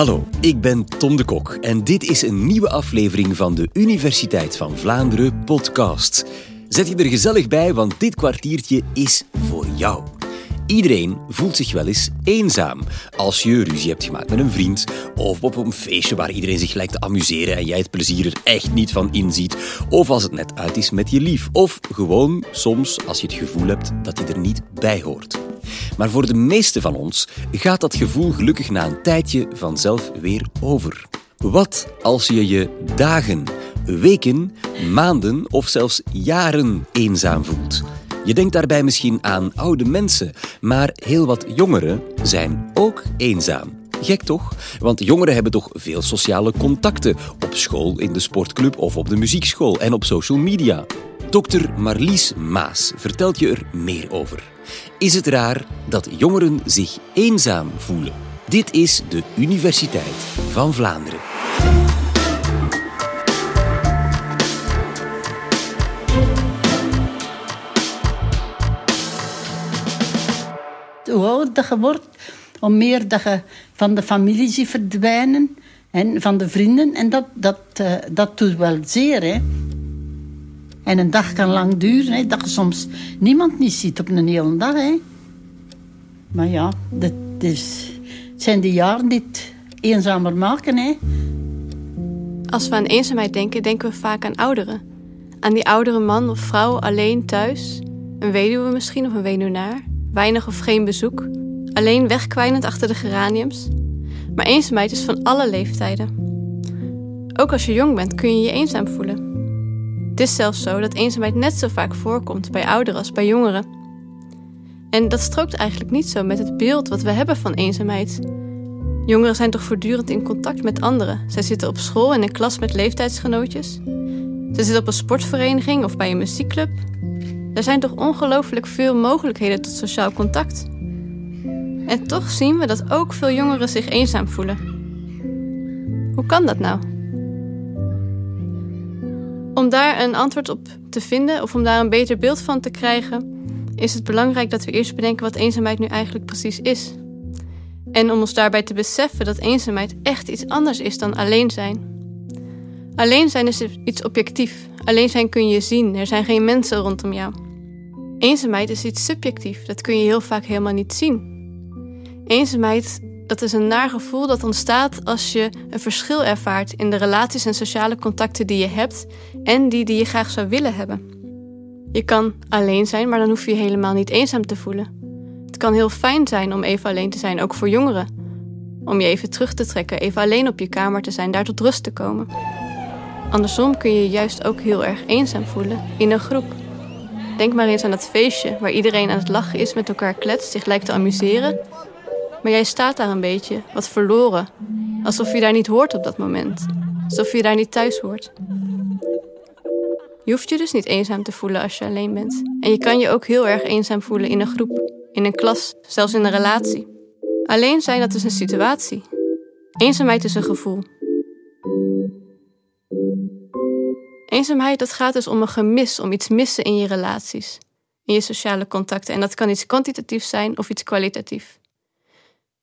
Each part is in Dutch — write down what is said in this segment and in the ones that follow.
Hallo, ik ben Tom de Kok en dit is een nieuwe aflevering van de Universiteit van Vlaanderen podcast. Zet je er gezellig bij, want dit kwartiertje is voor jou. Iedereen voelt zich wel eens eenzaam als je ruzie hebt gemaakt met een vriend of op een feestje waar iedereen zich lijkt te amuseren en jij het plezier er echt niet van inziet of als het net uit is met je lief of gewoon soms als je het gevoel hebt dat je er niet bij hoort. Maar voor de meeste van ons gaat dat gevoel gelukkig na een tijdje vanzelf weer over. Wat als je je dagen, weken, maanden of zelfs jaren eenzaam voelt? Je denkt daarbij misschien aan oude mensen, maar heel wat jongeren zijn ook eenzaam. Gek toch? Want jongeren hebben toch veel sociale contacten op school, in de sportclub of op de muziekschool en op social media. Dokter Marlies Maas vertelt je er meer over. Is het raar dat jongeren zich eenzaam voelen? Dit is de Universiteit van Vlaanderen. Hoe ouder je wordt, hoe meer dat je van de familie ziet verdwijnen en van de vrienden. En dat, dat, uh, dat doet wel zeer. Hè. En een dag kan lang duren, hè, dat je soms niemand niet ziet op een hele dag. Hè. Maar ja, dat is, zijn de jaren die het eenzamer maken. Hè. Als we aan eenzaamheid denken, denken we vaak aan ouderen. Aan die oudere man of vrouw alleen thuis. Een weduwe misschien of een weduwnaar. Weinig of geen bezoek. Alleen wegkwijnend achter de geraniums. Maar eenzaamheid is van alle leeftijden. Ook als je jong bent kun je je eenzaam voelen. Het is zelfs zo dat eenzaamheid net zo vaak voorkomt bij ouderen als bij jongeren. En dat strookt eigenlijk niet zo met het beeld wat we hebben van eenzaamheid. Jongeren zijn toch voortdurend in contact met anderen. Zij zitten op school in een klas met leeftijdsgenootjes. Ze zitten op een sportvereniging of bij een muziekclub. Er zijn toch ongelooflijk veel mogelijkheden tot sociaal contact. En toch zien we dat ook veel jongeren zich eenzaam voelen. Hoe kan dat nou? Om daar een antwoord op te vinden of om daar een beter beeld van te krijgen, is het belangrijk dat we eerst bedenken wat eenzaamheid nu eigenlijk precies is. En om ons daarbij te beseffen dat eenzaamheid echt iets anders is dan alleen zijn. Alleen zijn is iets objectief. Alleen zijn kun je zien, er zijn geen mensen rondom jou. Eenzaamheid is iets subjectief, dat kun je heel vaak helemaal niet zien. Eenzaamheid dat is een naar gevoel dat ontstaat als je een verschil ervaart in de relaties en sociale contacten die je hebt en die die je graag zou willen hebben. Je kan alleen zijn, maar dan hoef je je helemaal niet eenzaam te voelen. Het kan heel fijn zijn om even alleen te zijn, ook voor jongeren. Om je even terug te trekken, even alleen op je kamer te zijn, daar tot rust te komen. Andersom kun je je juist ook heel erg eenzaam voelen in een groep. Denk maar eens aan dat feestje waar iedereen aan het lachen is, met elkaar kletst, zich lijkt te amuseren maar jij staat daar een beetje, wat verloren. Alsof je daar niet hoort op dat moment. Alsof je daar niet thuis hoort. Je hoeft je dus niet eenzaam te voelen als je alleen bent. En je kan je ook heel erg eenzaam voelen in een groep, in een klas, zelfs in een relatie. Alleen zijn, dat is een situatie. Eenzaamheid is een gevoel. Eenzaamheid, dat gaat dus om een gemis, om iets missen in je relaties, in je sociale contacten. En dat kan iets kwantitatief zijn of iets kwalitatief.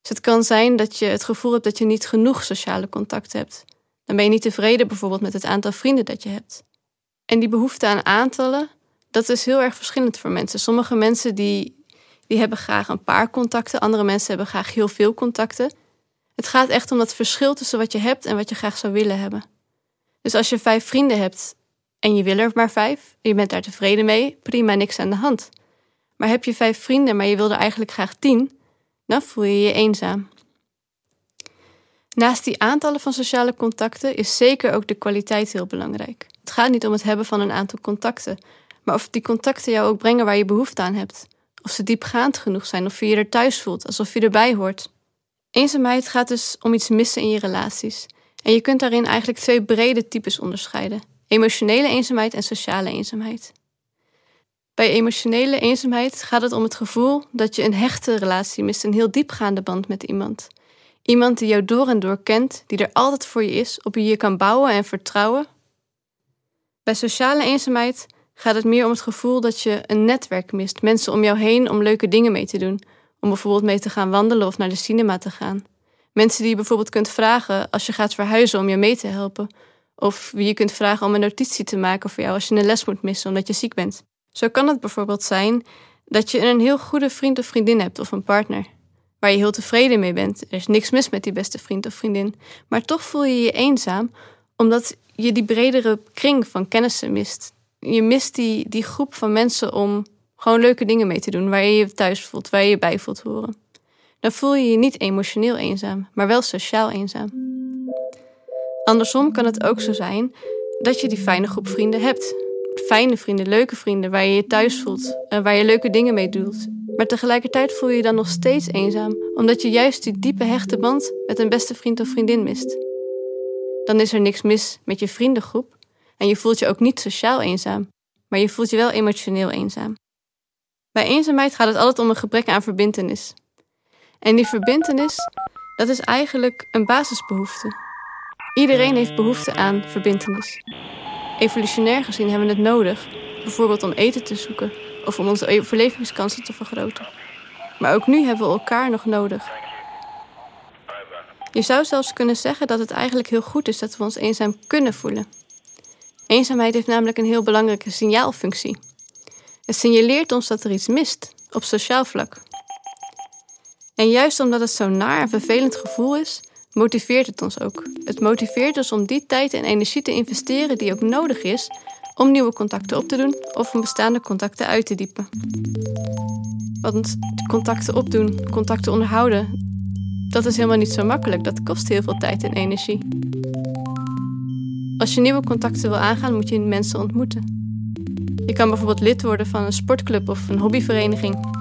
Dus het kan zijn dat je het gevoel hebt dat je niet genoeg sociale contact hebt. Dan ben je niet tevreden bijvoorbeeld met het aantal vrienden dat je hebt. En die behoefte aan aantallen, dat is heel erg verschillend voor mensen. Sommige mensen die, die hebben graag een paar contacten, andere mensen hebben graag heel veel contacten. Het gaat echt om dat verschil tussen wat je hebt en wat je graag zou willen hebben. Dus als je vijf vrienden hebt en je wil er maar vijf, je bent daar tevreden mee, prima, niks aan de hand. Maar heb je vijf vrienden, maar je wil er eigenlijk graag tien, dan voel je je eenzaam. Naast die aantallen van sociale contacten is zeker ook de kwaliteit heel belangrijk. Het gaat niet om het hebben van een aantal contacten, maar of die contacten jou ook brengen waar je behoefte aan hebt. Of ze diepgaand genoeg zijn, of je je er thuis voelt, alsof je erbij hoort. Eenzaamheid gaat dus om iets missen in je relaties. En je kunt daarin eigenlijk twee brede types onderscheiden: emotionele eenzaamheid en sociale eenzaamheid. Bij emotionele eenzaamheid gaat het om het gevoel dat je een hechte relatie mist, een heel diepgaande band met iemand. Iemand die jou door en door kent, die er altijd voor je is, op wie je kan bouwen en vertrouwen. Bij sociale eenzaamheid gaat het meer om het gevoel dat je een netwerk mist, mensen om jou heen om leuke dingen mee te doen, om bijvoorbeeld mee te gaan wandelen of naar de cinema te gaan. Mensen die je bijvoorbeeld kunt vragen als je gaat verhuizen om je mee te helpen. Of wie je kunt vragen om een notitie te maken voor jou als je een les moet missen omdat je ziek bent. Zo kan het bijvoorbeeld zijn dat je een heel goede vriend of vriendin hebt of een partner. Waar je heel tevreden mee bent. Er is niks mis met die beste vriend of vriendin. Maar toch voel je je eenzaam omdat je die bredere kring van kennissen mist. Je mist die, die groep van mensen om gewoon leuke dingen mee te doen. Waar je je thuis voelt, waar je je bij voelt horen. Dan voel je je niet emotioneel eenzaam, maar wel sociaal eenzaam. Andersom kan het ook zo zijn dat je die fijne groep vrienden hebt. Fijne vrienden, leuke vrienden, waar je je thuis voelt en waar je leuke dingen mee doet. Maar tegelijkertijd voel je je dan nog steeds eenzaam, omdat je juist die diepe hechte band met een beste vriend of vriendin mist. Dan is er niks mis met je vriendengroep en je voelt je ook niet sociaal eenzaam, maar je voelt je wel emotioneel eenzaam. Bij eenzaamheid gaat het altijd om een gebrek aan verbintenis. En die verbintenis, dat is eigenlijk een basisbehoefte. Iedereen heeft behoefte aan verbintenis. Evolutionair gezien hebben we het nodig, bijvoorbeeld om eten te zoeken of om onze overlevingskansen te vergroten. Maar ook nu hebben we elkaar nog nodig. Je zou zelfs kunnen zeggen dat het eigenlijk heel goed is dat we ons eenzaam kunnen voelen. Eenzaamheid heeft namelijk een heel belangrijke signaalfunctie. Het signaleert ons dat er iets mist op sociaal vlak. En juist omdat het zo'n naar en vervelend gevoel is, motiveert het ons ook. Het motiveert ons om die tijd en energie te investeren die ook nodig is om nieuwe contacten op te doen of om bestaande contacten uit te diepen. Want contacten opdoen, contacten onderhouden, dat is helemaal niet zo makkelijk. Dat kost heel veel tijd en energie. Als je nieuwe contacten wil aangaan, moet je mensen ontmoeten. Je kan bijvoorbeeld lid worden van een sportclub of een hobbyvereniging.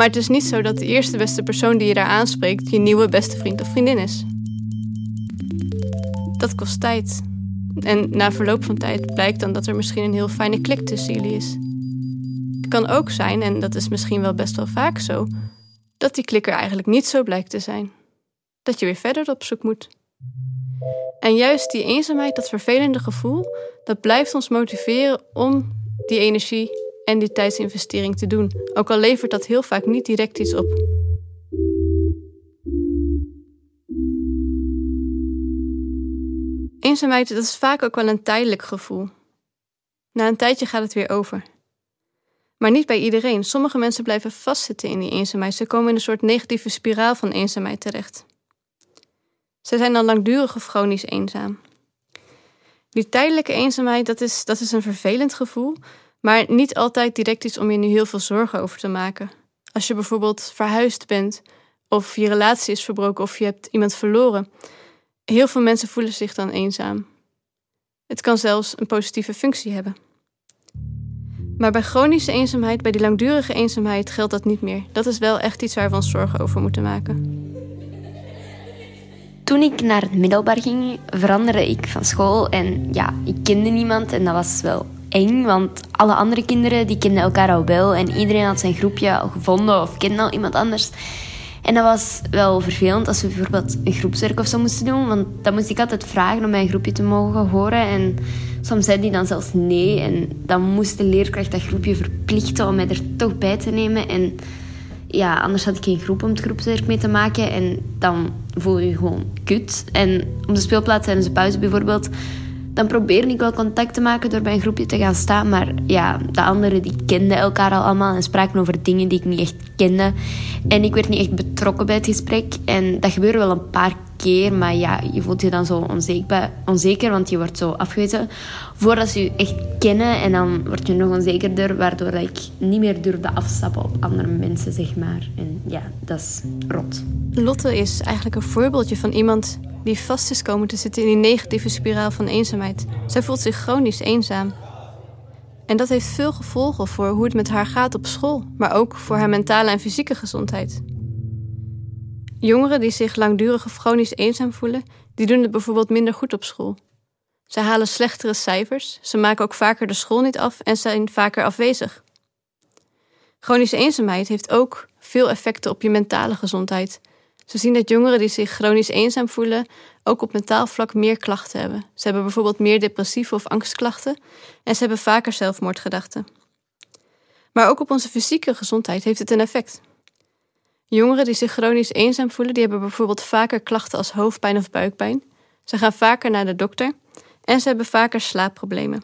Maar het is niet zo dat de eerste beste persoon die je daar aanspreekt je nieuwe beste vriend of vriendin is. Dat kost tijd. En na verloop van tijd blijkt dan dat er misschien een heel fijne klik tussen jullie is. Het kan ook zijn, en dat is misschien wel best wel vaak zo, dat die klik er eigenlijk niet zo blijkt te zijn. Dat je weer verder op zoek moet. En juist die eenzaamheid, dat vervelende gevoel, dat blijft ons motiveren om die energie en die tijdsinvestering te doen, ook al levert dat heel vaak niet direct iets op. Eenzaamheid dat is vaak ook wel een tijdelijk gevoel. Na een tijdje gaat het weer over. Maar niet bij iedereen. Sommige mensen blijven vastzitten in die eenzaamheid. Ze komen in een soort negatieve spiraal van eenzaamheid terecht. Ze zijn dan langdurig of chronisch eenzaam. Die tijdelijke eenzaamheid, dat is, dat is een vervelend gevoel, maar niet altijd direct iets om je nu heel veel zorgen over te maken. Als je bijvoorbeeld verhuisd bent, of je relatie is verbroken, of je hebt iemand verloren. Heel veel mensen voelen zich dan eenzaam. Het kan zelfs een positieve functie hebben. Maar bij chronische eenzaamheid, bij die langdurige eenzaamheid, geldt dat niet meer. Dat is wel echt iets waar we ons zorgen over moeten maken. Toen ik naar het middelbaar ging, veranderde ik van school en ja, ik kende niemand en dat was wel eng, want alle andere kinderen die kenden elkaar al wel en iedereen had zijn groepje al gevonden of kende al iemand anders. En dat was wel vervelend als we bijvoorbeeld een groepswerk of zo moesten doen, want dan moest ik altijd vragen om mijn groepje te mogen horen en soms zei die dan zelfs nee en dan moest de leerkracht dat groepje verplichten om mij er toch bij te nemen en ja, anders had ik geen groep om het groepswerk mee te maken en dan voel je gewoon kut. En op de speelplaats tijdens de pauze bijvoorbeeld dan probeerde ik wel contact te maken door bij een groepje te gaan staan. Maar ja, de anderen die kenden elkaar al allemaal en spraken over dingen die ik niet echt kende. En ik werd niet echt betrokken bij het gesprek. En dat gebeurde wel een paar maar ja, je voelt je dan zo onzeker, onzeker want je wordt zo afgewezen. Voordat ze je echt kennen en dan word je nog onzekerder, waardoor ik niet meer durfde afstappen op andere mensen, zeg maar. En ja, dat is rot. Lotte is eigenlijk een voorbeeldje van iemand die vast is komen te zitten in die negatieve spiraal van eenzaamheid. Zij voelt zich chronisch eenzaam. En dat heeft veel gevolgen voor hoe het met haar gaat op school, maar ook voor haar mentale en fysieke gezondheid. Jongeren die zich langdurig of chronisch eenzaam voelen, die doen het bijvoorbeeld minder goed op school. Ze halen slechtere cijfers, ze maken ook vaker de school niet af en zijn vaker afwezig. Chronische eenzaamheid heeft ook veel effecten op je mentale gezondheid ze zien dat jongeren die zich chronisch eenzaam voelen ook op mentaal vlak meer klachten hebben. Ze hebben bijvoorbeeld meer depressieve of angstklachten en ze hebben vaker zelfmoordgedachten. Maar ook op onze fysieke gezondheid heeft het een effect. Jongeren die zich chronisch eenzaam voelen, die hebben bijvoorbeeld vaker klachten als hoofdpijn of buikpijn. Ze gaan vaker naar de dokter en ze hebben vaker slaapproblemen.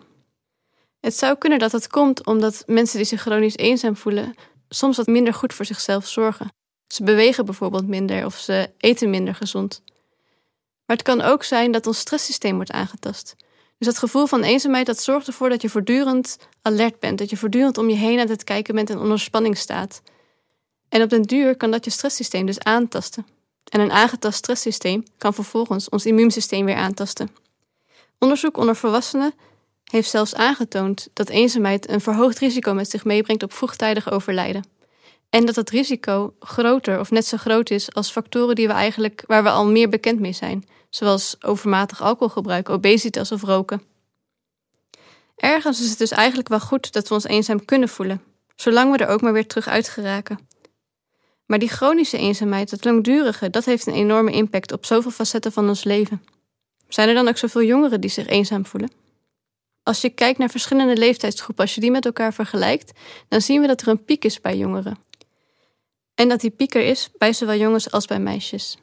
Het zou kunnen dat dat komt omdat mensen die zich chronisch eenzaam voelen soms wat minder goed voor zichzelf zorgen. Ze bewegen bijvoorbeeld minder of ze eten minder gezond. Maar het kan ook zijn dat ons stresssysteem wordt aangetast. Dus dat gevoel van eenzaamheid dat zorgt ervoor dat je voortdurend alert bent, dat je voortdurend om je heen aan het kijken bent en onder spanning staat. En op den duur kan dat je stresssysteem dus aantasten. En een aangetast stresssysteem kan vervolgens ons immuunsysteem weer aantasten. Onderzoek onder volwassenen heeft zelfs aangetoond dat eenzaamheid een verhoogd risico met zich meebrengt op vroegtijdig overlijden. En dat het risico groter of net zo groot is als factoren die we eigenlijk, waar we al meer bekend mee zijn, zoals overmatig alcoholgebruik, obesitas of roken. Ergens is het dus eigenlijk wel goed dat we ons eenzaam kunnen voelen, zolang we er ook maar weer terug uit geraken. Maar die chronische eenzaamheid, het langdurige, dat heeft een enorme impact op zoveel facetten van ons leven. Zijn er dan ook zoveel jongeren die zich eenzaam voelen? Als je kijkt naar verschillende leeftijdsgroepen, als je die met elkaar vergelijkt, dan zien we dat er een piek is bij jongeren. En dat die piek er is bij zowel jongens als bij meisjes.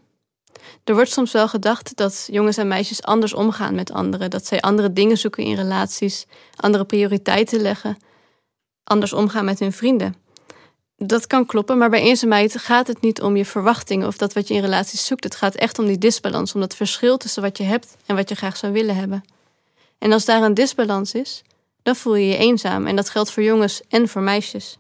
Er wordt soms wel gedacht dat jongens en meisjes anders omgaan met anderen, dat zij andere dingen zoeken in relaties, andere prioriteiten leggen, anders omgaan met hun vrienden. Dat kan kloppen, maar bij eenzaamheid gaat het niet om je verwachtingen of dat wat je in relaties zoekt. Het gaat echt om die disbalans, om dat verschil tussen wat je hebt en wat je graag zou willen hebben. En als daar een disbalans is, dan voel je je eenzaam. En dat geldt voor jongens en voor meisjes.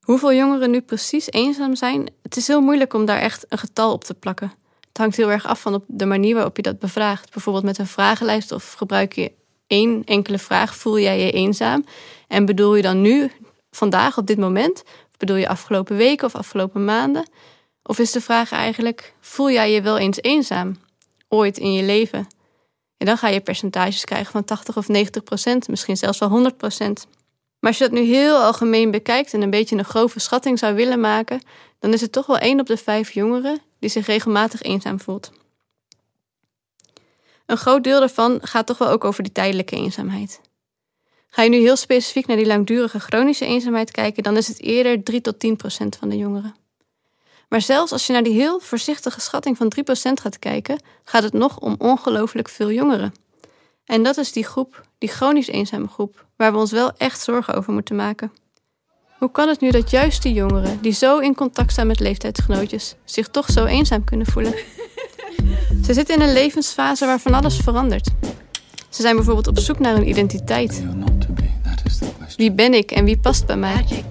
Hoeveel jongeren nu precies eenzaam zijn, het is heel moeilijk om daar echt een getal op te plakken. Het hangt heel erg af van de manier waarop je dat bevraagt. Bijvoorbeeld met een vragenlijst of gebruik je één enkele vraag: voel jij je eenzaam? En bedoel je dan nu, vandaag, op dit moment? Of bedoel je afgelopen weken of afgelopen maanden? Of is de vraag eigenlijk: voel jij je wel eens eenzaam? Ooit in je leven? En dan ga je percentages krijgen van 80 of 90 procent, misschien zelfs wel 100 procent. Maar als je dat nu heel algemeen bekijkt en een beetje een grove schatting zou willen maken, dan is het toch wel 1 op de 5 jongeren die zich regelmatig eenzaam voelt. Een groot deel daarvan gaat toch wel ook over die tijdelijke eenzaamheid. Ga je nu heel specifiek naar die langdurige chronische eenzaamheid kijken, dan is het eerder 3 tot 10 procent van de jongeren. Maar zelfs als je naar die heel voorzichtige schatting van 3% gaat kijken, gaat het nog om ongelooflijk veel jongeren. En dat is die groep, die chronisch eenzame groep, waar we ons wel echt zorgen over moeten maken. Hoe kan het nu dat juist die jongeren, die zo in contact staan met leeftijdsgenootjes, zich toch zo eenzaam kunnen voelen? Ze zitten in een levensfase waar van alles verandert. Ze zijn bijvoorbeeld op zoek naar een identiteit. Wie ben ik en wie past bij mij?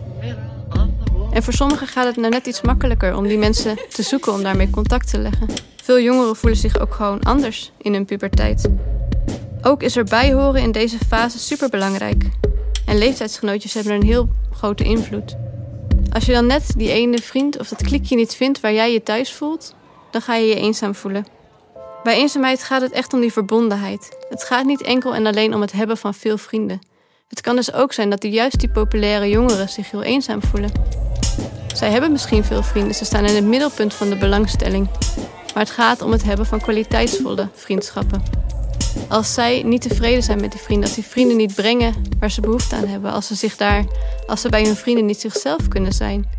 En voor sommigen gaat het nou net iets makkelijker om die mensen te zoeken, om daarmee contact te leggen. Veel jongeren voelen zich ook gewoon anders in hun puberteit. Ook is erbij horen in deze fase superbelangrijk. En leeftijdsgenootjes hebben een heel grote invloed. Als je dan net die ene vriend of dat klikje niet vindt waar jij je thuis voelt, dan ga je je eenzaam voelen. Bij eenzaamheid gaat het echt om die verbondenheid. Het gaat niet enkel en alleen om het hebben van veel vrienden. Het kan dus ook zijn dat juist die populaire jongeren zich heel eenzaam voelen. Zij hebben misschien veel vrienden, ze staan in het middelpunt van de belangstelling. Maar het gaat om het hebben van kwaliteitsvolle vriendschappen. Als zij niet tevreden zijn met die vrienden, als die vrienden niet brengen waar ze behoefte aan hebben, als ze, zich daar, als ze bij hun vrienden niet zichzelf kunnen zijn,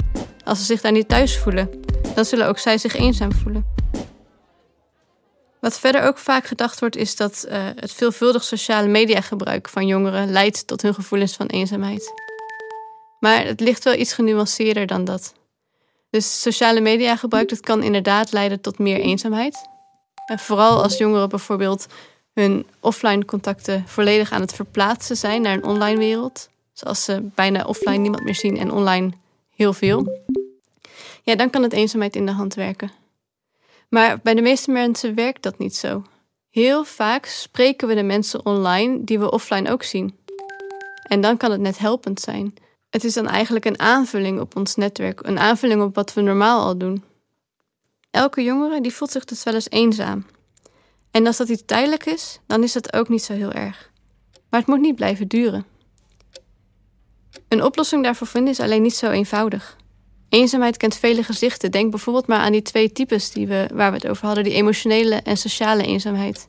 als ze zich daar niet thuis voelen, dan zullen ook zij zich eenzaam voelen. Wat verder ook vaak gedacht wordt, is dat uh, het veelvuldig sociale mediagebruik van jongeren leidt tot hun gevoelens van eenzaamheid. Maar het ligt wel iets genuanceerder dan dat. Dus sociale media gebruik dat kan inderdaad leiden tot meer eenzaamheid. En vooral als jongeren bijvoorbeeld hun offline contacten volledig aan het verplaatsen zijn naar een online wereld. Zoals ze bijna offline niemand meer zien en online heel veel. Ja, dan kan het eenzaamheid in de hand werken. Maar bij de meeste mensen werkt dat niet zo. Heel vaak spreken we de mensen online die we offline ook zien. En dan kan het net helpend zijn. Het is dan eigenlijk een aanvulling op ons netwerk, een aanvulling op wat we normaal al doen. Elke jongere die voelt zich dus wel eens eenzaam. En als dat iets tijdelijk is, dan is dat ook niet zo heel erg. Maar het moet niet blijven duren. Een oplossing daarvoor vinden is alleen niet zo eenvoudig. Eenzaamheid kent vele gezichten. Denk bijvoorbeeld maar aan die twee types die we, waar we het over hadden: die emotionele en sociale eenzaamheid.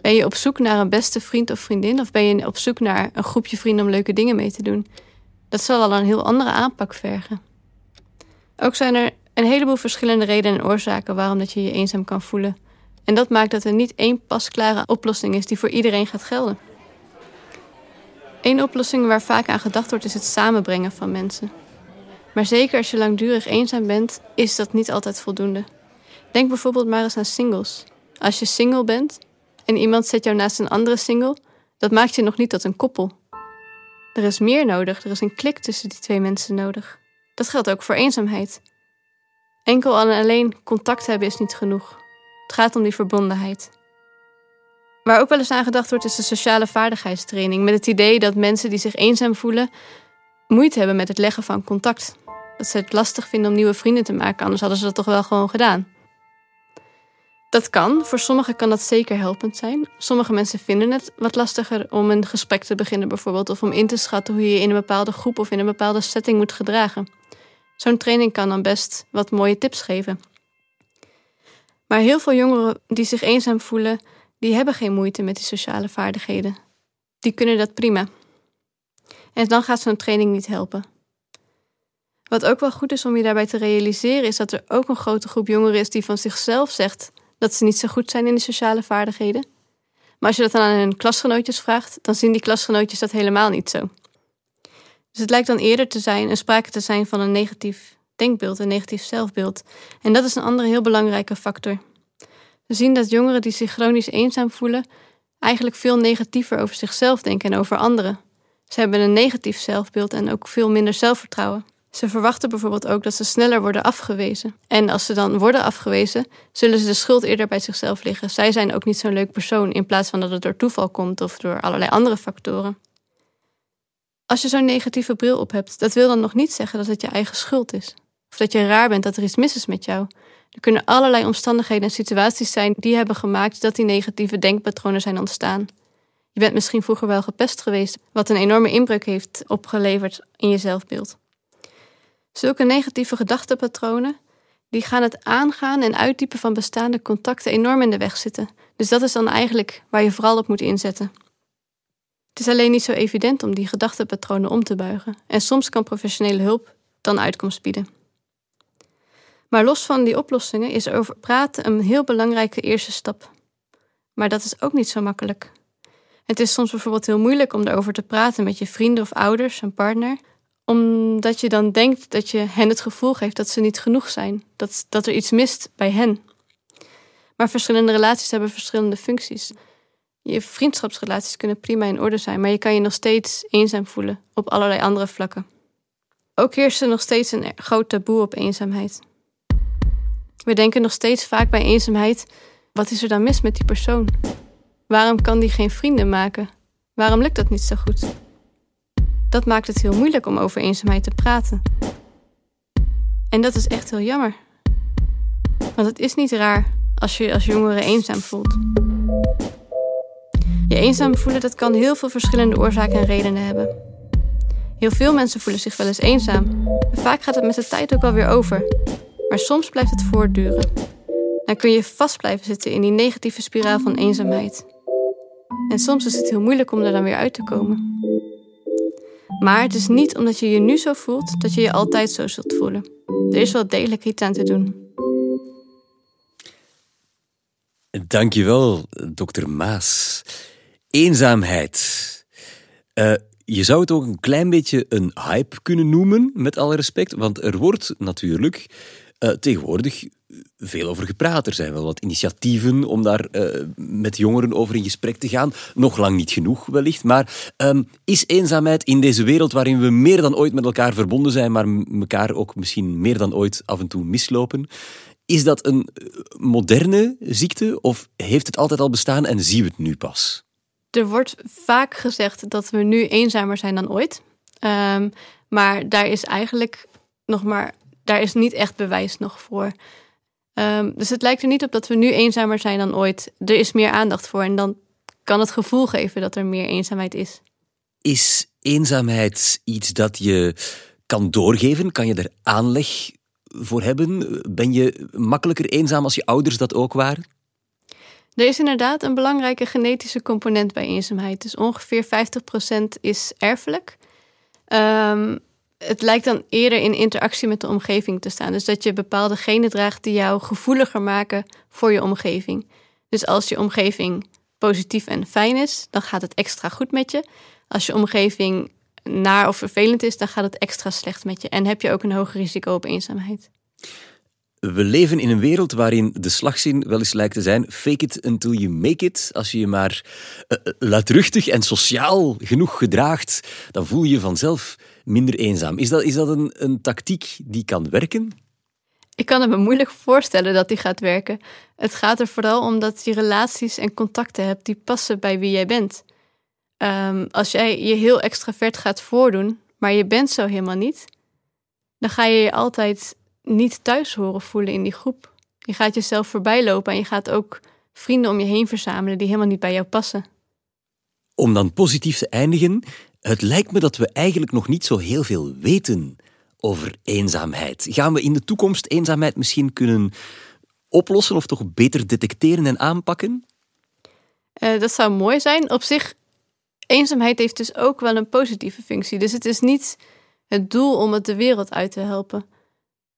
Ben je op zoek naar een beste vriend of vriendin, of ben je op zoek naar een groepje vrienden om leuke dingen mee te doen? Dat zal al een heel andere aanpak vergen. Ook zijn er een heleboel verschillende redenen en oorzaken waarom dat je je eenzaam kan voelen. En dat maakt dat er niet één pasklare oplossing is die voor iedereen gaat gelden. Eén oplossing waar vaak aan gedacht wordt is het samenbrengen van mensen. Maar zeker als je langdurig eenzaam bent, is dat niet altijd voldoende. Denk bijvoorbeeld maar eens aan singles. Als je single bent en iemand zet jou naast een andere single, dat maakt je nog niet tot een koppel. Er is meer nodig, er is een klik tussen die twee mensen nodig. Dat geldt ook voor eenzaamheid. Enkel en alleen contact hebben is niet genoeg. Het gaat om die verbondenheid. Waar ook wel eens aan gedacht wordt, is de sociale vaardigheidstraining. Met het idee dat mensen die zich eenzaam voelen, moeite hebben met het leggen van contact. Dat ze het lastig vinden om nieuwe vrienden te maken, anders hadden ze dat toch wel gewoon gedaan. Dat kan, voor sommigen kan dat zeker helpend zijn. Sommige mensen vinden het wat lastiger om een gesprek te beginnen, bijvoorbeeld, of om in te schatten hoe je je in een bepaalde groep of in een bepaalde setting moet gedragen. Zo'n training kan dan best wat mooie tips geven. Maar heel veel jongeren die zich eenzaam voelen, die hebben geen moeite met die sociale vaardigheden. Die kunnen dat prima. En dan gaat zo'n training niet helpen. Wat ook wel goed is om je daarbij te realiseren, is dat er ook een grote groep jongeren is die van zichzelf zegt dat ze niet zo goed zijn in de sociale vaardigheden. Maar als je dat dan aan hun klasgenootjes vraagt, dan zien die klasgenootjes dat helemaal niet zo. Dus het lijkt dan eerder te zijn, een sprake te zijn van een negatief denkbeeld, een negatief zelfbeeld. En dat is een andere heel belangrijke factor. We zien dat jongeren die zich chronisch eenzaam voelen, eigenlijk veel negatiever over zichzelf denken en over anderen. Ze hebben een negatief zelfbeeld en ook veel minder zelfvertrouwen. Ze verwachten bijvoorbeeld ook dat ze sneller worden afgewezen. En als ze dan worden afgewezen, zullen ze de schuld eerder bij zichzelf liggen. Zij zijn ook niet zo'n leuk persoon, in plaats van dat het door toeval komt of door allerlei andere factoren. Als je zo'n negatieve bril op hebt, dat wil dan nog niet zeggen dat het je eigen schuld is. Of dat je raar bent dat er iets mis is met jou. Er kunnen allerlei omstandigheden en situaties zijn die hebben gemaakt dat die negatieve denkpatronen zijn ontstaan. Je bent misschien vroeger wel gepest geweest, wat een enorme inbreuk heeft opgeleverd in je zelfbeeld. Zulke negatieve gedachtenpatronen die gaan het aangaan en uitdiepen van bestaande contacten enorm in de weg zitten. Dus dat is dan eigenlijk waar je vooral op moet inzetten. Het is alleen niet zo evident om die gedachtenpatronen om te buigen. En soms kan professionele hulp dan uitkomst bieden. Maar los van die oplossingen is over praten een heel belangrijke eerste stap. Maar dat is ook niet zo makkelijk. Het is soms bijvoorbeeld heel moeilijk om erover te praten met je vrienden of ouders, een partner, omdat je dan denkt dat je hen het gevoel geeft dat ze niet genoeg zijn, dat, dat er iets mist bij hen. Maar verschillende relaties hebben verschillende functies. Je vriendschapsrelaties kunnen prima in orde zijn, maar je kan je nog steeds eenzaam voelen op allerlei andere vlakken. Ook heerst er nog steeds een groot taboe op eenzaamheid. We denken nog steeds vaak bij eenzaamheid: wat is er dan mis met die persoon? Waarom kan die geen vrienden maken? Waarom lukt dat niet zo goed? Dat maakt het heel moeilijk om over eenzaamheid te praten. En dat is echt heel jammer. Want het is niet raar als je als jongere eenzaam voelt. Je eenzaam voelen dat kan heel veel verschillende oorzaken en redenen hebben. Heel veel mensen voelen zich wel eens eenzaam. En vaak gaat het met de tijd ook wel weer over. Maar soms blijft het voortduren. Dan kun je vast blijven zitten in die negatieve spiraal van eenzaamheid. En soms is het heel moeilijk om er dan weer uit te komen. Maar het is niet omdat je je nu zo voelt dat je je altijd zo zult voelen. Er is wel degelijk iets aan te doen. Dankjewel, dokter Maas. Eenzaamheid. Uh, je zou het ook een klein beetje een hype kunnen noemen, met alle respect. Want er wordt natuurlijk uh, tegenwoordig veel over gepraat. Er zijn wel wat initiatieven om daar uh, met jongeren over in gesprek te gaan. Nog lang niet genoeg, wellicht. Maar um, is eenzaamheid in deze wereld waarin we meer dan ooit met elkaar verbonden zijn, maar elkaar ook misschien meer dan ooit af en toe mislopen, is dat een moderne ziekte of heeft het altijd al bestaan en zien we het nu pas? Er wordt vaak gezegd dat we nu eenzamer zijn dan ooit. Um, maar daar is eigenlijk nog maar, daar is niet echt bewijs nog voor. Um, dus het lijkt er niet op dat we nu eenzamer zijn dan ooit. Er is meer aandacht voor en dan kan het gevoel geven dat er meer eenzaamheid is. Is eenzaamheid iets dat je kan doorgeven? Kan je er aanleg voor hebben? Ben je makkelijker eenzaam als je ouders dat ook waren? Er is inderdaad een belangrijke genetische component bij eenzaamheid. Dus ongeveer 50% is erfelijk. Um, het lijkt dan eerder in interactie met de omgeving te staan. Dus dat je bepaalde genen draagt die jou gevoeliger maken voor je omgeving. Dus als je omgeving positief en fijn is, dan gaat het extra goed met je. Als je omgeving naar of vervelend is, dan gaat het extra slecht met je. En heb je ook een hoger risico op eenzaamheid. We leven in een wereld waarin de slagzin wel eens lijkt te zijn: fake it until you make it. Als je je maar uh, luidruchtig en sociaal genoeg gedraagt, dan voel je vanzelf minder eenzaam. Is dat, is dat een, een tactiek die kan werken? Ik kan het me moeilijk voorstellen dat die gaat werken. Het gaat er vooral om dat je relaties en contacten hebt die passen bij wie jij bent. Um, als jij je heel extravert gaat voordoen, maar je bent zo helemaal niet, dan ga je je altijd niet thuis horen voelen in die groep. Je gaat jezelf voorbij lopen en je gaat ook vrienden om je heen verzamelen die helemaal niet bij jou passen. Om dan positief te eindigen, het lijkt me dat we eigenlijk nog niet zo heel veel weten over eenzaamheid. Gaan we in de toekomst eenzaamheid misschien kunnen oplossen of toch beter detecteren en aanpakken? Uh, dat zou mooi zijn. Op zich, eenzaamheid heeft dus ook wel een positieve functie. Dus het is niet het doel om het de wereld uit te helpen.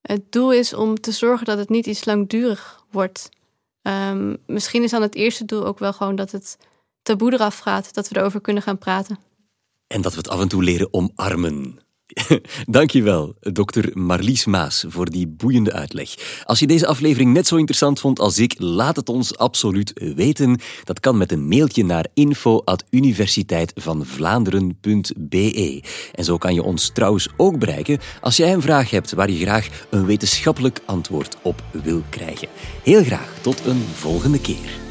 Het doel is om te zorgen dat het niet iets langdurig wordt. Um, misschien is dan het eerste doel ook wel gewoon dat het taboe eraf gaat, dat we erover kunnen gaan praten. En dat we het af en toe leren omarmen. Dankjewel, dokter Marlies Maas, voor die boeiende uitleg. Als je deze aflevering net zo interessant vond als ik, laat het ons absoluut weten. Dat kan met een mailtje naar info.universiteitvandvlaanderen.be. En zo kan je ons trouwens ook bereiken als jij een vraag hebt waar je graag een wetenschappelijk antwoord op wil krijgen. Heel graag tot een volgende keer.